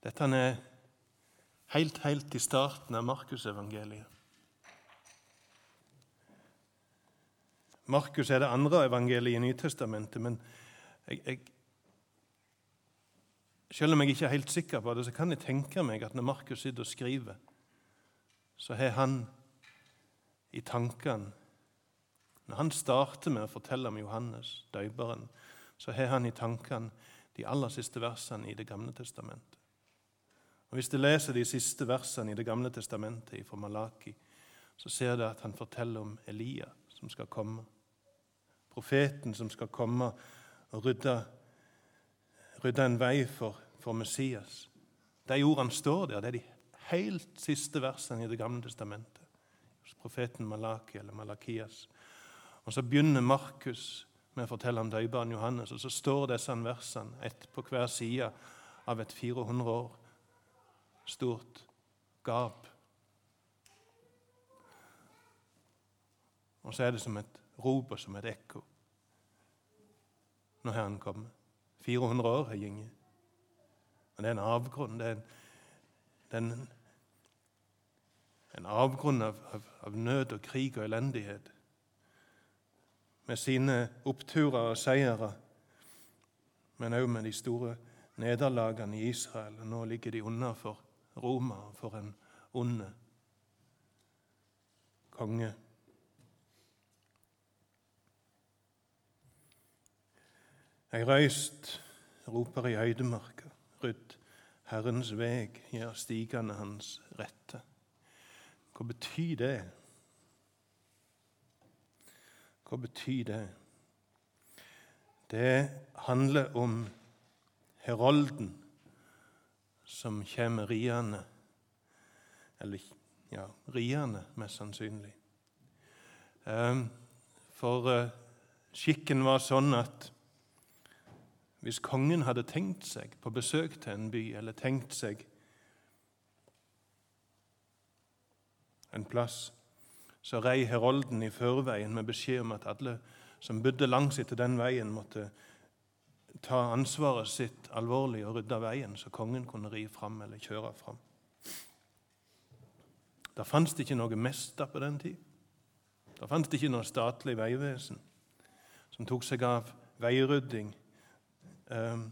Dette er helt, helt i starten av Markusevangeliet. Markus er det andre evangeliet i Nytestamentet, men jeg, jeg, selv om jeg ikke er helt sikker på det, så kan jeg tenke meg at når Markus sitter og skriver, så har han i tankene Når han starter med å fortelle om Johannes, døperen, så har han i tankene de aller siste versene i Det gamle testamentet. Og Hvis du leser de siste versene i Det gamle testamentet fra Malaki, så ser du at han forteller om Elia som skal komme. Profeten som skal komme og rydde, rydde en vei for, for Messias. De ordene står der. Det er de helt siste versene i Det gamle testamentet. Profeten Malaki eller Malakias. Og Så begynner Markus med å fortelle om døperen Johannes, og så står disse versene, ett på hver side av et 400 år stort gap. Og så er det som et rop og som et ekko. Nå har han kommet. 400 år har gjenget. Men det er en avgrunn. Det er en, det er en, en avgrunn av, av, av, nød og krig og elendighet. Med sine oppturer og seire, men også med de store nederlagene i Israel. Og nå ligger de under for Roma for en onde konge. Ei røyst roper i øydemarka, rydd Herrens veg, gjør stigene hans rette. Hva betyr det? Hva betyr det? Det handler om herolden som kommer riende. Eller ja, riende, mest sannsynlig. Ehm, for eh, skikken var sånn at hvis kongen hadde tenkt seg på besøk til en by, eller tenkt seg en plass, så rei herolden i førveien med beskjed om at alle som bodde langs etter den veien, måtte ta ansvaret sitt alvorlig og rydde veien, så kongen kunne ri fram eller kjøre fram. Det fantes ikke noe mester på den tid. Det fantes ikke noe statlig veivesen som tok seg av veirydding. Ehm,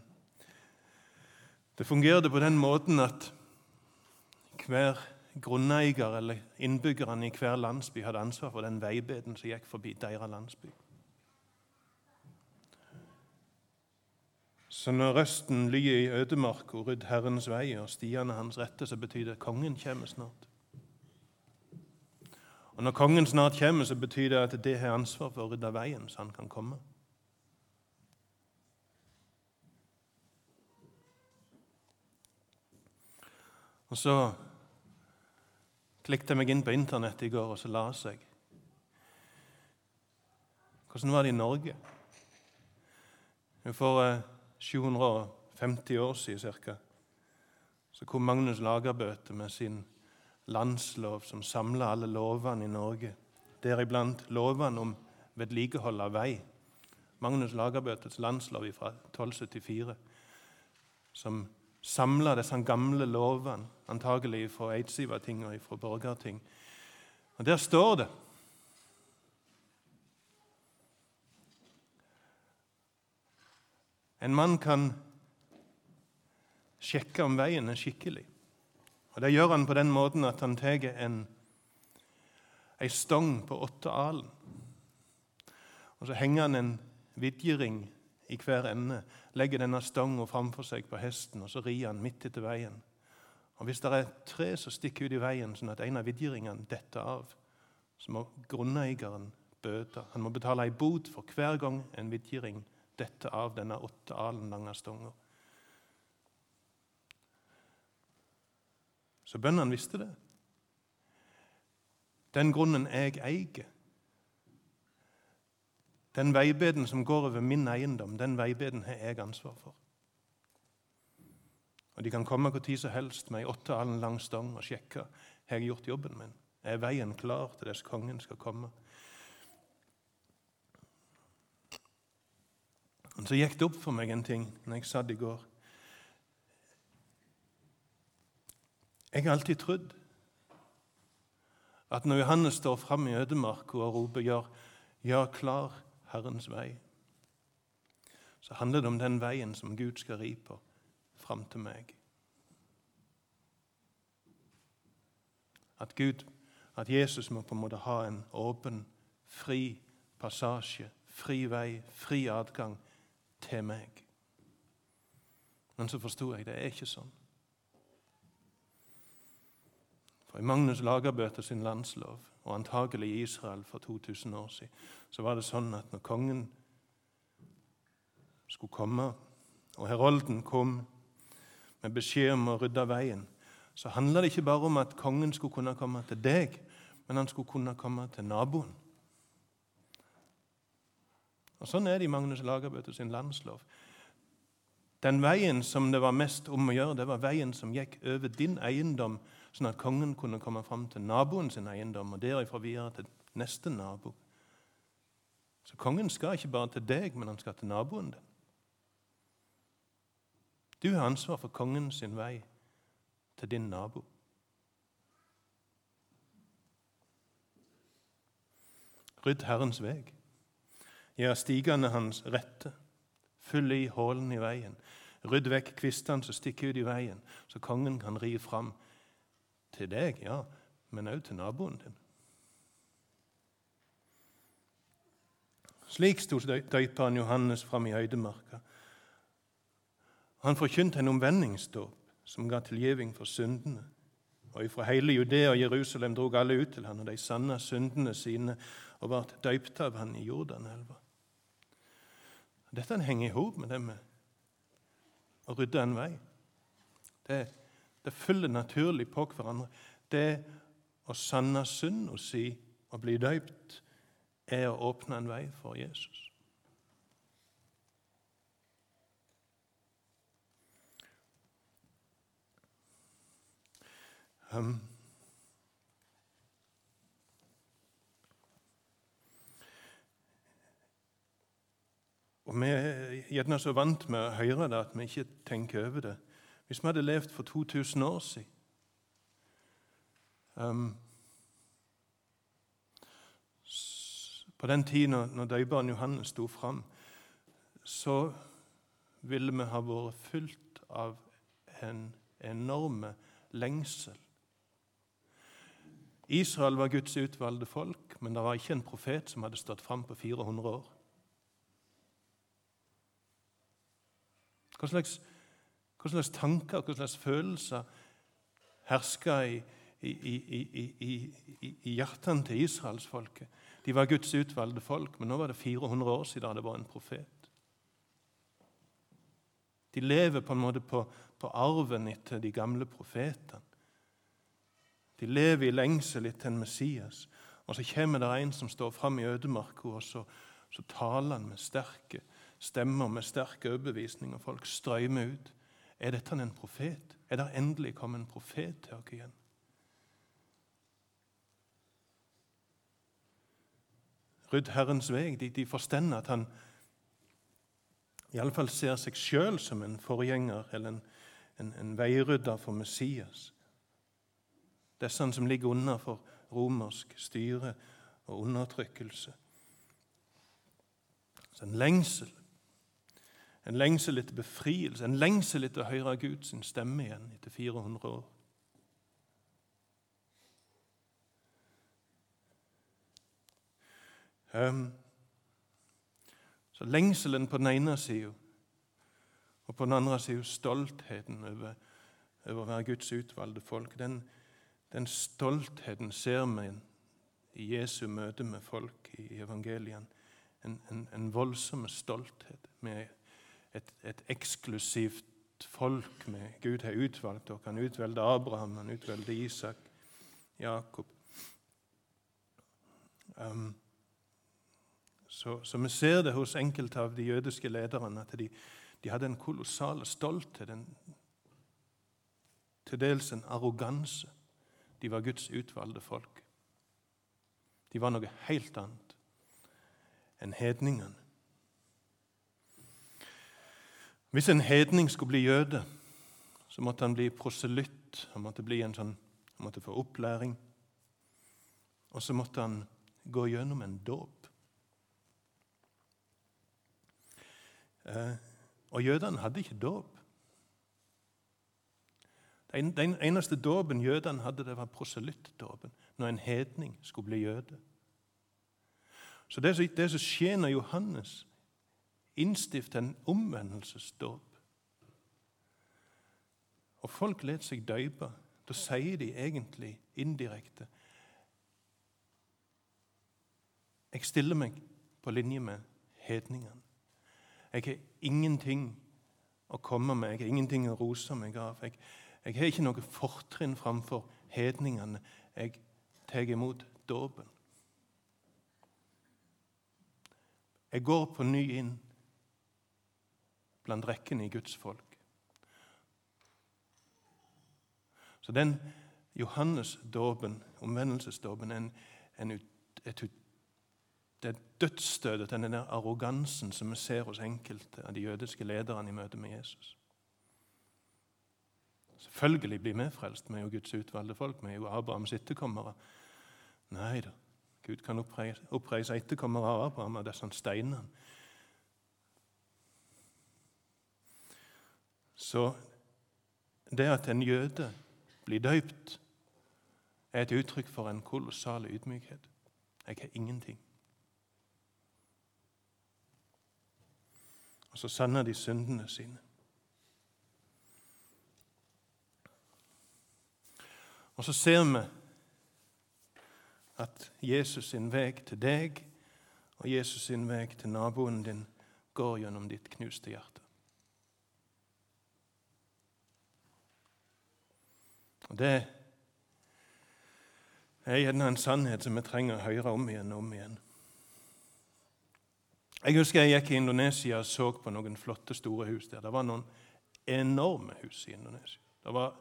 det fungerte på den måten at hver grunneier eller innbyggerne i hver landsby hadde ansvar for den veibeden som gikk forbi deres landsby. Så når røsten lyder i ødemarka, rydd Herrens vei og stiene hans rette, så betyr det at kongen kommer snart. Og når kongen snart kommer, så betyr det at det har ansvar for å rydde veien, så han kan komme. Og så klikket jeg meg inn på Internett i går, og så leste jeg. Hvordan var det i Norge? For 750 år siden ca. så kom Magnus Lagerbøte med sin landslov som samla alle lovene i Norge, deriblant lovene om vedlikehold av vei. Magnus Lagerbøtes landslov fra 1274, som samla disse gamle lovene, antagelig fra Eidsivating og fra Borgarting. Og Der står det En mann kan sjekke om veien er skikkelig. Og Det gjør han på den måten at han tar en, en stong på åtte alen. Og så henger han en vidjering i hver ende, legger denne stonga framfor seg på hesten, og så rir han midt etter veien. Og Hvis det er et tre som stikker ut i veien, sånn at en av vidjeringene detter av, så må grunneieren bøte. Han må betale ei bot for hver gang en vidjering detter av denne åtte alen lange stonga. Så bøndene visste det. Den grunnen jeg eier, den veibeden som går over min eiendom, den veibeden har jeg ansvar for. Og De kan komme hvor tid som helst med ei åtte alen lang stong og sjekke har jeg gjort jobben min. Er veien klar til dess kongen skal komme? Og Så gikk det opp for meg en ting når jeg satt i går. Jeg har alltid trodd at når Johannes står fram i ødemarka og roper 'Gjør, gjør klar Herrens vei', så handler det om den veien som Gud skal ri på fram til meg. At Gud, at Jesus må på en måte ha en åpen, fri passasje, fri vei, fri adgang til meg. Men så forsto jeg det er ikke sånn. For I Magnus Lagerbøter sin landslov, og antagelig i Israel for 2000 år siden, så var det sånn at når kongen skulle komme, og herolden kom med beskjed om å rydde veien, så handla det ikke bare om at kongen skulle kunne komme til deg, men han skulle kunne komme til naboen. Og Sånn er det i Magnus Lagerbøte sin landslov. Den veien som det var mest om å gjøre, det var veien som gikk over din eiendom, sånn at kongen kunne komme fram til naboen sin eiendom, og derifra videre til neste nabo. Så kongen skal ikke bare til deg, men han skal til naboen din. Du har ansvar for kongen sin vei til din nabo. Rydd Herrens veg. Gjør stigene hans rette. Fyll i hullene i veien. Rydd vekk kvistene som stikker ut i veien, så kongen kan ri fram til deg, ja, men også til naboen din. Slik sto døyperen Johannes fram i øydemarka. Han forkynte en omvendingsdåp som ga tilgivning for syndene. Og Fra hele Judea og Jerusalem drog alle ut til han, og de sanna syndene sine og ble døypt av han i Jordanelva. Dette henger i hop med det med å rydde en vei. Det, det følger naturlig på hverandre. Det å sanne synd og si å bli døypt er å åpne en vei for Jesus. Um, og Vi er gjerne så vant med å høre det at vi ikke tenker over det. Hvis vi hadde levd for 2000 år siden um, På den når, når døperen Johannes sto fram, så ville vi ha vært fylt av en enorme lengsel Israel var Guds utvalgte folk, men det var ikke en profet som hadde stått fram på 400 år. Hva slags, hva slags tanker, hva slags følelser herska i, i, i, i, hjertene til israelsfolket? De var Guds utvalgte folk, men nå var det 400 år siden det var en profet. De lever på en måte på, på arven etter de gamle profetene. De lever i lengsel etter en Messias. Og så kommer det en som står fram i ødemarka, og så, så taler han med sterke stemmer, med sterk overbevisning, og folk strømmer ut. Er dette en profet? Er det endelig kommet en profet til oss igjen? Rydd Herrens vei. De, de forstår at han iallfall ser seg sjøl som en forgjenger eller en, en, en veirydder for Messias disse som ligger unna for romersk styre og undertrykkelse. Så en lengsel. En lengsel etter befrielse, en lengsel etter å høre Guds stemme igjen etter 400 år. Um, så lengselen på den ene sida, og på den andre sida stoltheten over, over å være Guds utvalgte folk, den, den stoltheten ser vi i Jesu møte med folk i evangelien. En, en, en voldsom stolthet med et, et, eksklusivt folk med Gud har utvalgt dere. Han utvalgte Abraham, han utvalgte Isak, Jakob. Um, så, så, vi ser det hos enkelte av de jødiske lederne at de, de hadde en kolossal stolthet, en, til dels en arroganse. De var Guds utvalgte folk. De var noe helt annet enn hedningene. Hvis en hedning skulle bli jøde, så måtte han bli proselytt. Han måtte, bli en sånn, han måtte få opplæring. Og så måtte han gå gjennom en dåp. Eh, og jødene hadde ikke dåp. Den eneste dåpen jødene hadde, det var proselyttdåpen, når en hedning skulle bli jøde. Så det, det som skjer når Johannes innstifter en omvendelsesdåp Og folk lar seg døype, da sier de egentlig indirekte Jeg stiller meg på linje med hedningene. Jeg har ingenting å komme med, jeg har ingenting å rose meg av. Jeg, jeg har ikke noe fortrinn framfor hedningene. Jeg tar imot dåpen. Jeg går på ny inn blant rekkene i Guds folk. Så den Johannes-dåpen, omvendelsesdåpen, en, en, et, det er dødsstøtet til den der arrogansen som vi ser hos enkelte av de jødiske lederne i møte med Jesus. Selvfølgelig blir vi frelst, vi er jo Guds utvalgte folk, vi er jo Abrahams etterkommere. Nei da, Gud kan oppreise, oppreise etterkommere av Abraham av disse steinene. Så det at en jøde blir døypt, er et uttrykk for en kolossal ydmykhet. Jeg har ingenting. Og så sanner de syndene sine. Og så ser vi at Jesus sin vei til deg og Jesus sin vei til naboen din går gjennom ditt knuste hjerte. Og Det er gjerne en sannhet som vi trenger å høre om igjen og om igjen. Jeg husker jeg gikk i Indonesia og så på noen flotte, store hus der. Det var noen enorme hus i Indonesia. Det var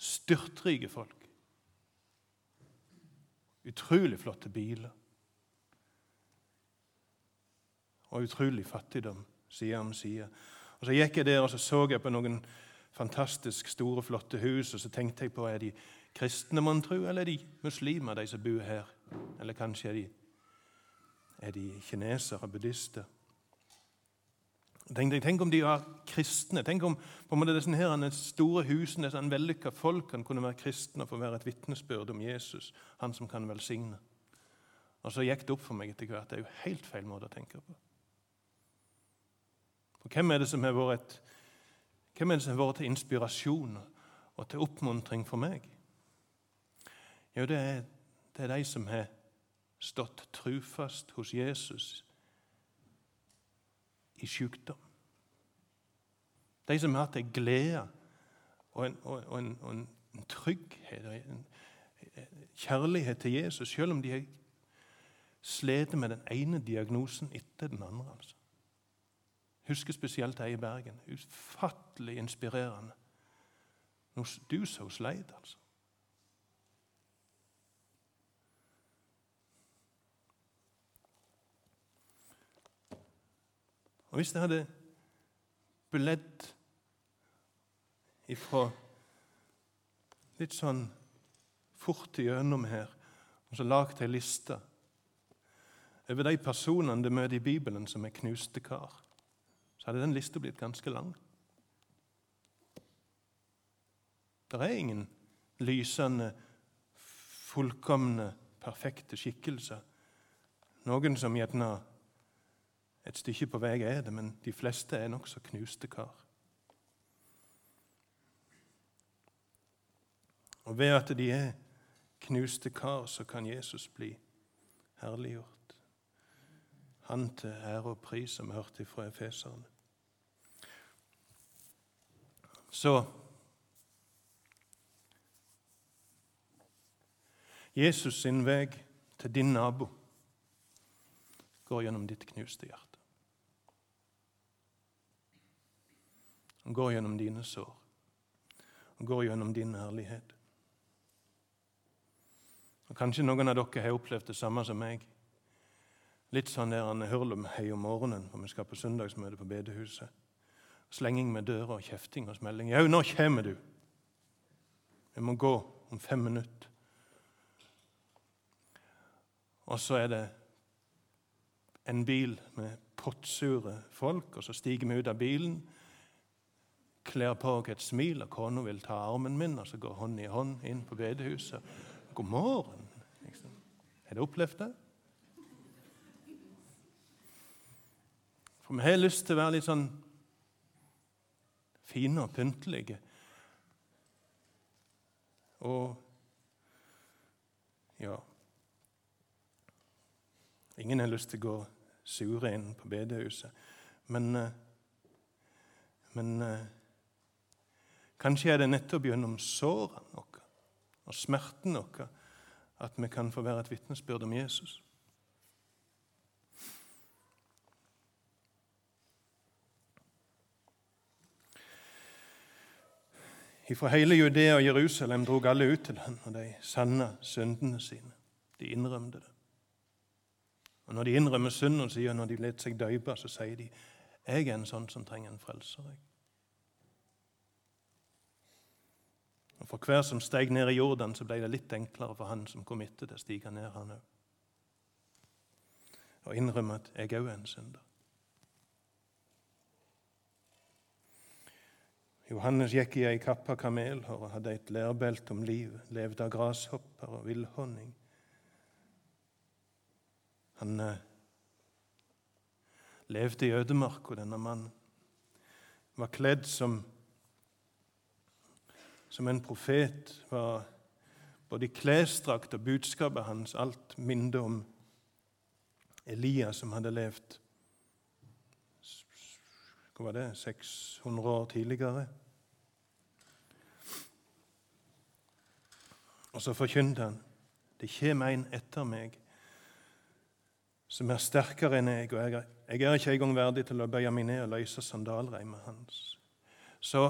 styrtrike folk. Utrolig flotte biler. Og utrolig fattigdom side om side. Og Så gikk jeg der og så, så jeg på noen fantastisk store, flotte hus, og så tenkte jeg på er de kristne, mon tro, eller er de muslimer, de som bor her? Eller kanskje er de, er de kinesere, buddhister? Tenk, tenk, om de var kristne. Tenk om på en måte disse her, store husene, disse vellykka folkene kunne være kristne og få være et vitnesbyrd om Jesus, han som kan velsigne. Og Så gikk det opp for meg etter hvert. Det er jo helt feil måte å tenke på. For Hvem er det som har vært, hvem er det som har vært til inspirasjon og til oppmuntring for meg? Jo, det er, det er de som har stått trufast hos Jesus i sykdom. De som har hatt en glede og en, og en, og en trygghet og en kjærlighet til Jesus, selv om de har slitt med den ene diagnosen etter den andre. altså. Husker spesielt ei i Bergen. Ufattelig inspirerende. Du så sleit, altså. Og Hvis jeg hadde bledd ifra litt sånn fort igjennom her, og så lagd ei liste over de personene du møter i Bibelen som er knuste kar, så hadde den lista blitt ganske lang. Det er ingen lysende, fullkomne, perfekte skikkelser. Noen som gjerne et stykke på vei er det, men de fleste er nokså knuste kar. Og ved at de er knuste kar, så kan Jesus bli herliggjort. Han til ære og pris, som vi hørte fra Efeserne. Så Jesus sin vei til din nabo går gjennom ditt knuste hjerte. Han går gjennom dine sår. Han går gjennom din ærlighet. Og Kanskje noen av dere har opplevd det samme som meg. Litt sånn der han hurlum hei om morgenen, for vi skal på søndagsmøte på bedehuset. Slenging med dører og kjefting og smelling. Jau, nå kommer du! Vi må gå om fem minutter. Og så er det en bil med pottsure folk, og så stiger vi ut av bilen, kler på oss et smil, og kona vil ta armen min, og så går hånd i hånd inn på bedehuset. God morgen! Liksom. Har du opplevd det? For vi har lyst til å være litt sånn fine og pyntelige. Og ja Ingen har lyst til å gå sure inn på bedehuset. Men, eh, men eh, kanskje er det nettopp gjennom sårene våre og smerten vår at vi kan få være et vitnesbyrd om Jesus. Fra hele Judea og Jerusalem drog alle ut til ham, og de sanna syndene sine. De innrømte det. Og Når de innrømmer synden og når de lar seg døype, så sier de jeg er en sånn som trenger en frelser. Jeg. Og For hver som steg ned i Jordan, så ble det litt enklere for han som kom etter det, å stige ned, han òg. Og innrømme at jeg òg er en synder. Johannes gikk i ei kappa kamelhår og hadde et lærbelte om livet, levde av grashopper og villhonning. Han eh, levde i ødemarka, denne mannen. Var kledd som, som en profet. Var både i klesdrakt og budskapet hans alt minnet om Elias, som hadde levd hva var det, 600 år tidligere. Og så forkynte han det kommer en etter meg som er sterkere enn jeg, og jeg er, jeg er ikke engang verdig til å bøye meg ned og løse sandalreimen hans. Så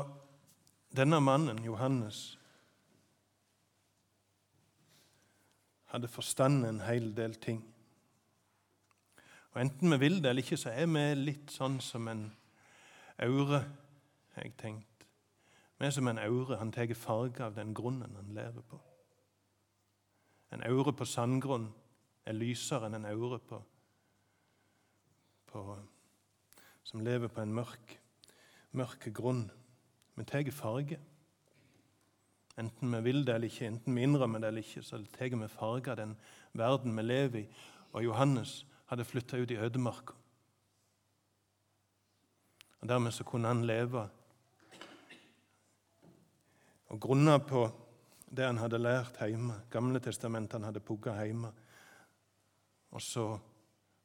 denne mannen, Johannes, hadde forstand en hel del ting. Og Enten vi vil det eller ikke, så er vi litt sånn som en aure, har jeg tenkt. Vi er som en aure. Han tar farge av den grunnen han lever på. En aure på sandgrunn er lysere enn en aure på, på, som lever på en mørk, mørk grunn. Vi tar farge. Enten vi vil det eller ikke, enten vi innrømmer det eller ikke, så tar vi farge av den verden vi lever i. Og Johannes hadde flytta ut i ødemarka. Og Dermed så kunne han leve og grunna på det han hadde lært hjemme. Gamle testamentet han hadde pugga hjemme. Og så,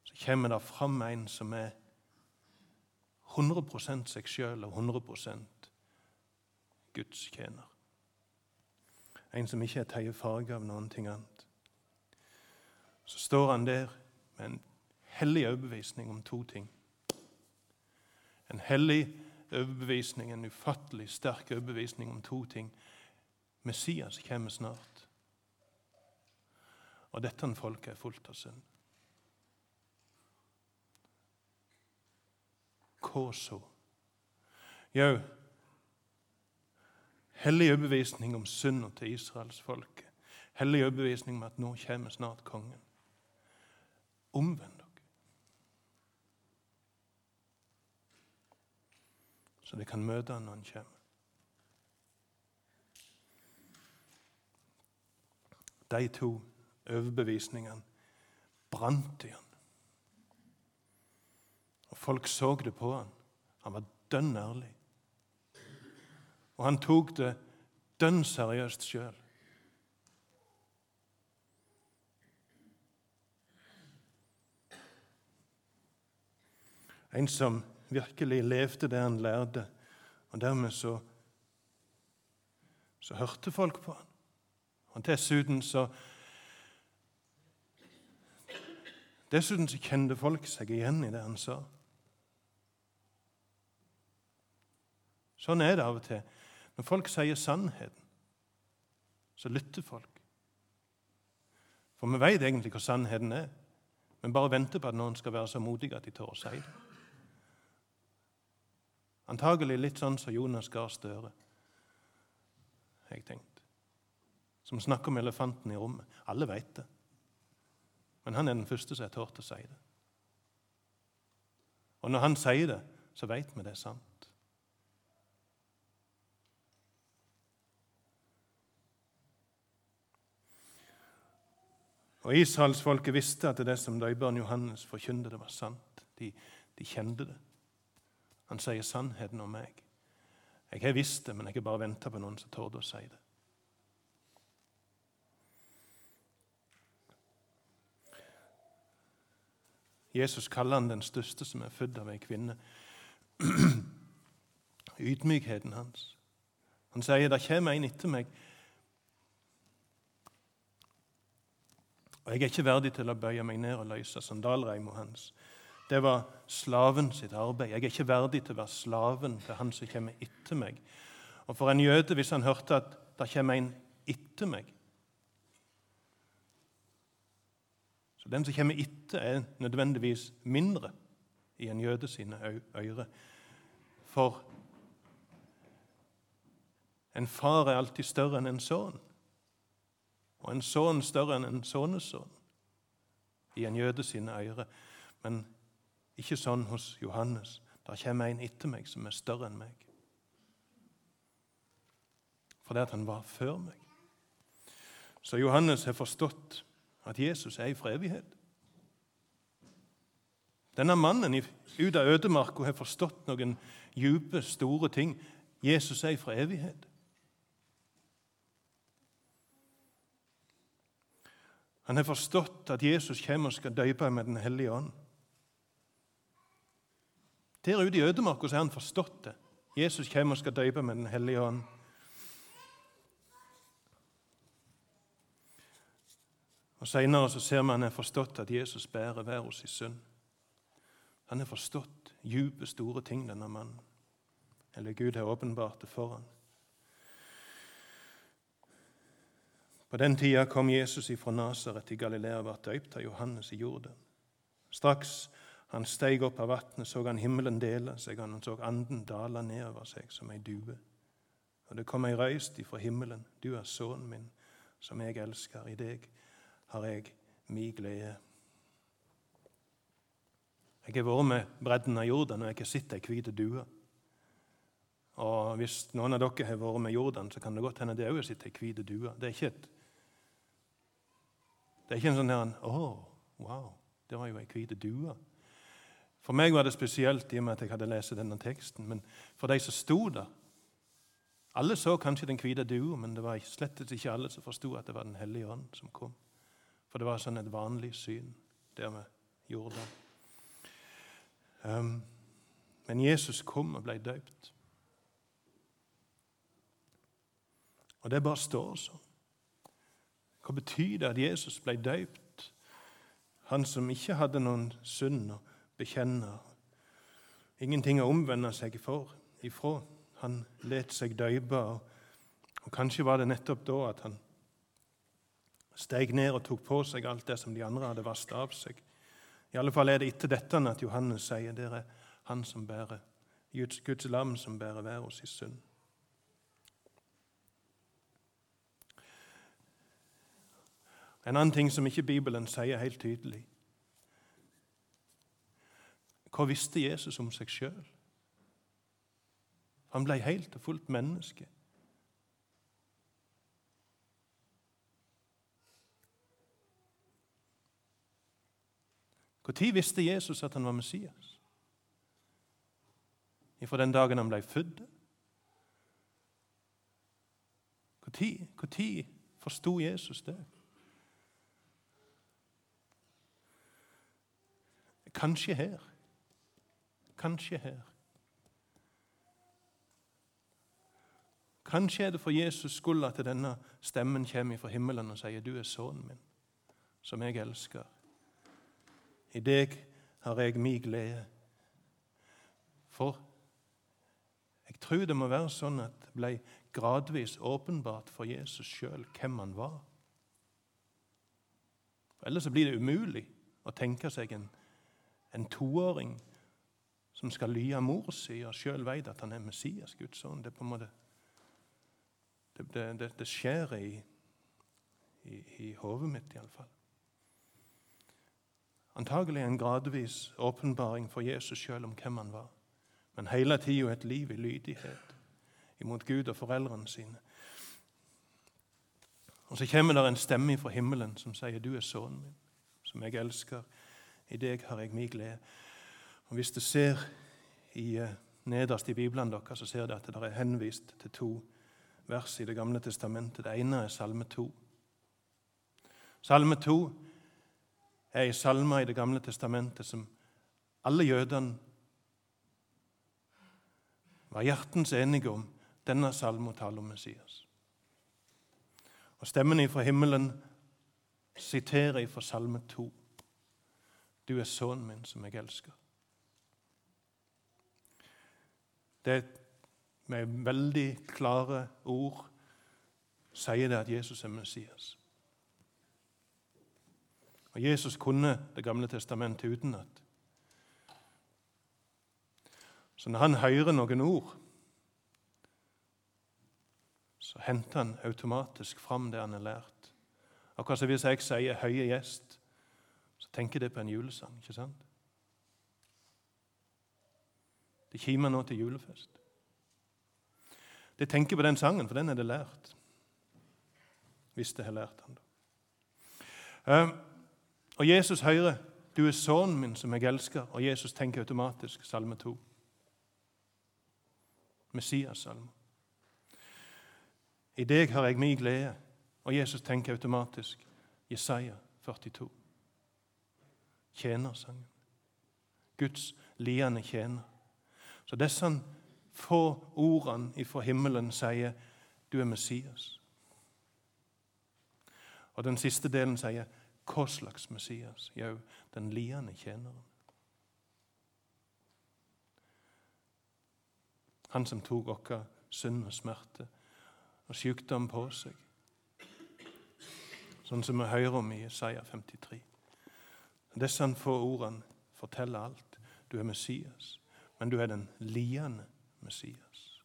så kommer det fram en som er 100 seg sjøl og 100 Guds tjener. En som ikke er tatt farge av noen ting annet. Så står han der med en hellig overbevisning om to ting. En hellig overbevisning, en ufattelig sterk overbevisning om to ting. Messias kommer snart. Og dette folket er fullt av synd. Hva så? Jau, hellig overbevisning om synda til Israels folk. Hellig overbevisning om at nå kommer snart kongen. Omvend dere. Så de kan møte han når han kommer. De to overbevisningene brant i han. Og Folk så det på han. Han var dønn ærlig. Og han tok det dønn seriøst sjøl. En som virkelig levde det han lærte, og dermed så, så hørte folk på han. Og Dessuten så Dessuten så kjente folk seg igjen i det han sa. Sånn er det av og til. Når folk sier sannheten, så lytter folk. For vi vet egentlig hva sannheten er, men bare venter på at noen skal være så modige at de tør å si det. Antagelig litt sånn som Jonas Gahr Støre, har jeg tenkt. Som snakker om elefanten i rommet. Alle veit det. Men han er den første som har tort å si det. Og når han sier det, så veit vi det er sant. Og Israelsfolket visste at det som døperen Johannes forkynte, det var sant. De, de kjente det. Han sier sannheten om meg. Jeg har visst det, men jeg har bare venta på noen som torde å si det. Jesus kaller han den største som er født av ei kvinne. Ydmykheten hans. Han sier det kommer en etter meg, og jeg er ikke verdig til å bøye meg ned og løse sandalreima hans. Det var slaven sitt arbeid. Jeg er ikke verdig til å være slaven til han som kommer etter meg. Og For en jøde, hvis han hørte at det kommer en etter meg Så Den som kommer etter, er nødvendigvis mindre i en jøde sine øyre. For en far er alltid større enn en sønn, og en sønn større enn en sønnesønn i en jøde sine øyre. Men ikke sånn hos Johannes. Der kommer en etter meg som er større enn meg. Fordi at han var før meg. Så Johannes har forstått at Jesus er fra evighet. Denne mannen ut av ødemarka har forstått noen dype, store ting. Jesus er fra evighet. Han har forstått at Jesus kommer og skal døpe med Den hellige ånd. Der ute i ødemarka har han forstått det. Jesus kommer og skal døpe med Den hellige ånd. Og Senere så ser vi han har forstått at Jesus bærer hver hos sin synd. Han har forstått dype, store ting, denne mannen. Eller Gud har åpenbart det for ham. På den tida kom Jesus ifra Nasaret til Galilea og ble døypt av Johannes i Jordan. Straks han steig opp av vannet, så han himmelen dele seg, han så anden dale nedover seg som ei due. Og det kom ei røyst ifra himmelen. Du er sønnen min, som jeg elsker. I deg har jeg mi glede. Jeg har vært med bredden av Jordan, og jeg har sett ei hvit due. Og Hvis noen av dere har vært med Jordan, så kan det godt hende det òg sett ei hvit due. Det er ikke et det er ikke en sånn her, 'Å, oh, wow, det var jo ei hvit due'. For meg var det spesielt i og med at jeg hadde lest denne teksten. Men for de som sto der Alle så kanskje den hvite dua, men det var slett ikke alle som forsto at det var Den hellige ånd som kom. For det var sånn et vanlig syn der vi gjorde det. Um, men Jesus kom og ble døpt. Og det bare står sånn. Hva betyr det at Jesus ble døpt? Han som ikke hadde noen synd bekjenne, ingenting å omvende seg for, ifra. Han let seg døype, og, kanskje var det nettopp da at han steg ned og tok på seg alt det som de andre hadde vasket av seg. I alle fall er det etter dette at Johannes sier det er han som bærer, Guds, Guds lam som bærer sin synd. En annen ting som ikke Bibelen sier helt tydelig. Hva visste Jesus om seg sjøl? Han ble helt og fullt menneske. Når visste Jesus at han var Messias? Fra den dagen han ble født? Når forsto Jesus det? Kanskje her. Kanskje her. Kanskje er det for Jesus skyld at denne stemmen kommer fra himmelen og sier 'Du er sønnen min, som jeg elsker'. I deg har jeg min glede. For jeg tror det må være sånn at det ble gradvis åpenbart for Jesus sjøl hvem han var. Ellers blir det umulig å tenke seg en, en toåring som skal lye mor si, og sjøl veit at han er Messias, Guds sønn. Det, på en måte, det, det, det skjer i, i, i hodet mitt, iallfall. Antagelig en gradvis åpenbaring for Jesus sjøl om hvem han var, men hele tida et liv i lydighet imot Gud og foreldrene sine. Og Så kommer det en stemme fra himmelen som sier, 'Du er sønnen min, som jeg elsker. I deg har jeg min glede.' Og Hvis du ser i, uh, nederst i Bibelen deres, så ser du at det er henvist til to vers i Det gamle testamentet. Det ene er Salme 2. Salme 2 er en salme i Det gamle testamentet som alle jødene var hjertens enige om. Denne salmen taler om Messias. Og Stemmen fra himmelen siterer fra Salme 2. Du er sønnen min, som jeg elsker. Det med veldig klare ord sier det at Jesus er Messias. Og Jesus kunne Det gamle testamentet utenat. Så når han hører noen ord, så henter han automatisk fram det han har lært. Akkurat som hvis jeg sier 'høye gjest', så tenker det på en julesang. ikke sant? Det kimer nå til julefest. Det tenker på den sangen, for den er det lært. Hvis det har lært han da. Um, og Jesus hører 'Du er sønnen min, som jeg elsker', og Jesus tenker automatisk Salme 2. Messias-salme. I deg har jeg min glede. Og Jesus tenker automatisk Jesaja 42. Tjenersangen. Guds liende tjener. Så disse få ordene fra himmelen sier du er Messias. Og den siste delen sier hva slags Messias? Jo, den liende tjeneren. Han som tok vår synd og smerte og sykdom på seg. Sånn som vi hører om i Isaiah 53. Disse få ordene forteller alt. Du er Messias, men du er den liende Messias.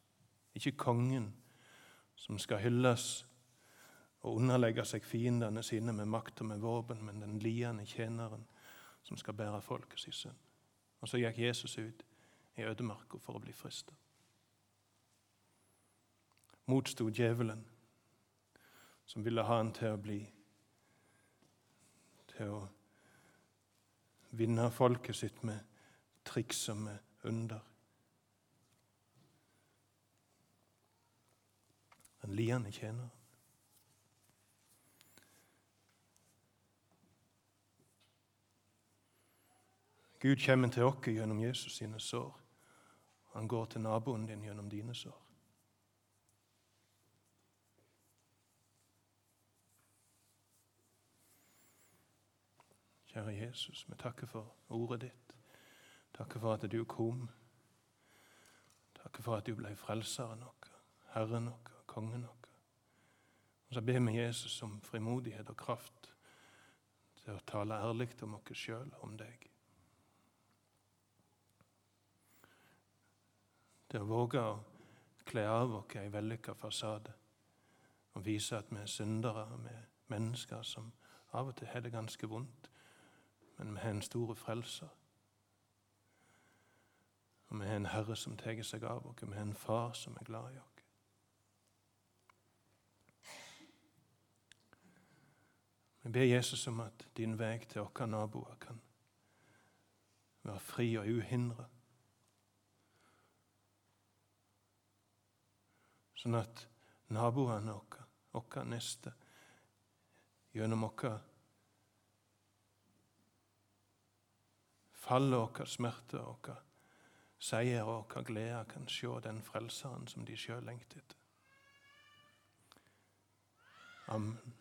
Ikke kongen som skal hylles og underlegge seg fiendene sine med makt og med våpen, men den liende tjeneren som skal bære folkets synd. Og så gikk Jesus ut i ødemarka for å bli frista motsto djevelen, som ville ha han til å bli Til å vinne folket sitt med triks og med under. Den liende tjeneren. Gud kommer til oss gjennom Jesus sine sår. Han går til naboen din gjennom dine sår. Kjære Jesus, vi takker for ordet ditt. Takker for at du kom. Takker for at du ble frelseren vår, Herren vår, kongen vår. Og så ber vi Jesus om frimodighet og kraft til å tale ærlig om oss sjøl, om deg. Til å våge å kle av oss ei vellykka fasade og vise at vi er syndere, vi er mennesker som av og til har det ganske vondt men vi har en stor frelser. Og vi har en Herre som tar seg av oss, vi har en far som er glad i oss. Vi ber Jesus om at din vei til våre naboer kan være fri og uhindra. Sånn at naboene våre, våre neste, gjennom våre fallet vår, smerte vår, seier og hva glede kan se den frelseren som de sjøl lengter etter. Amen.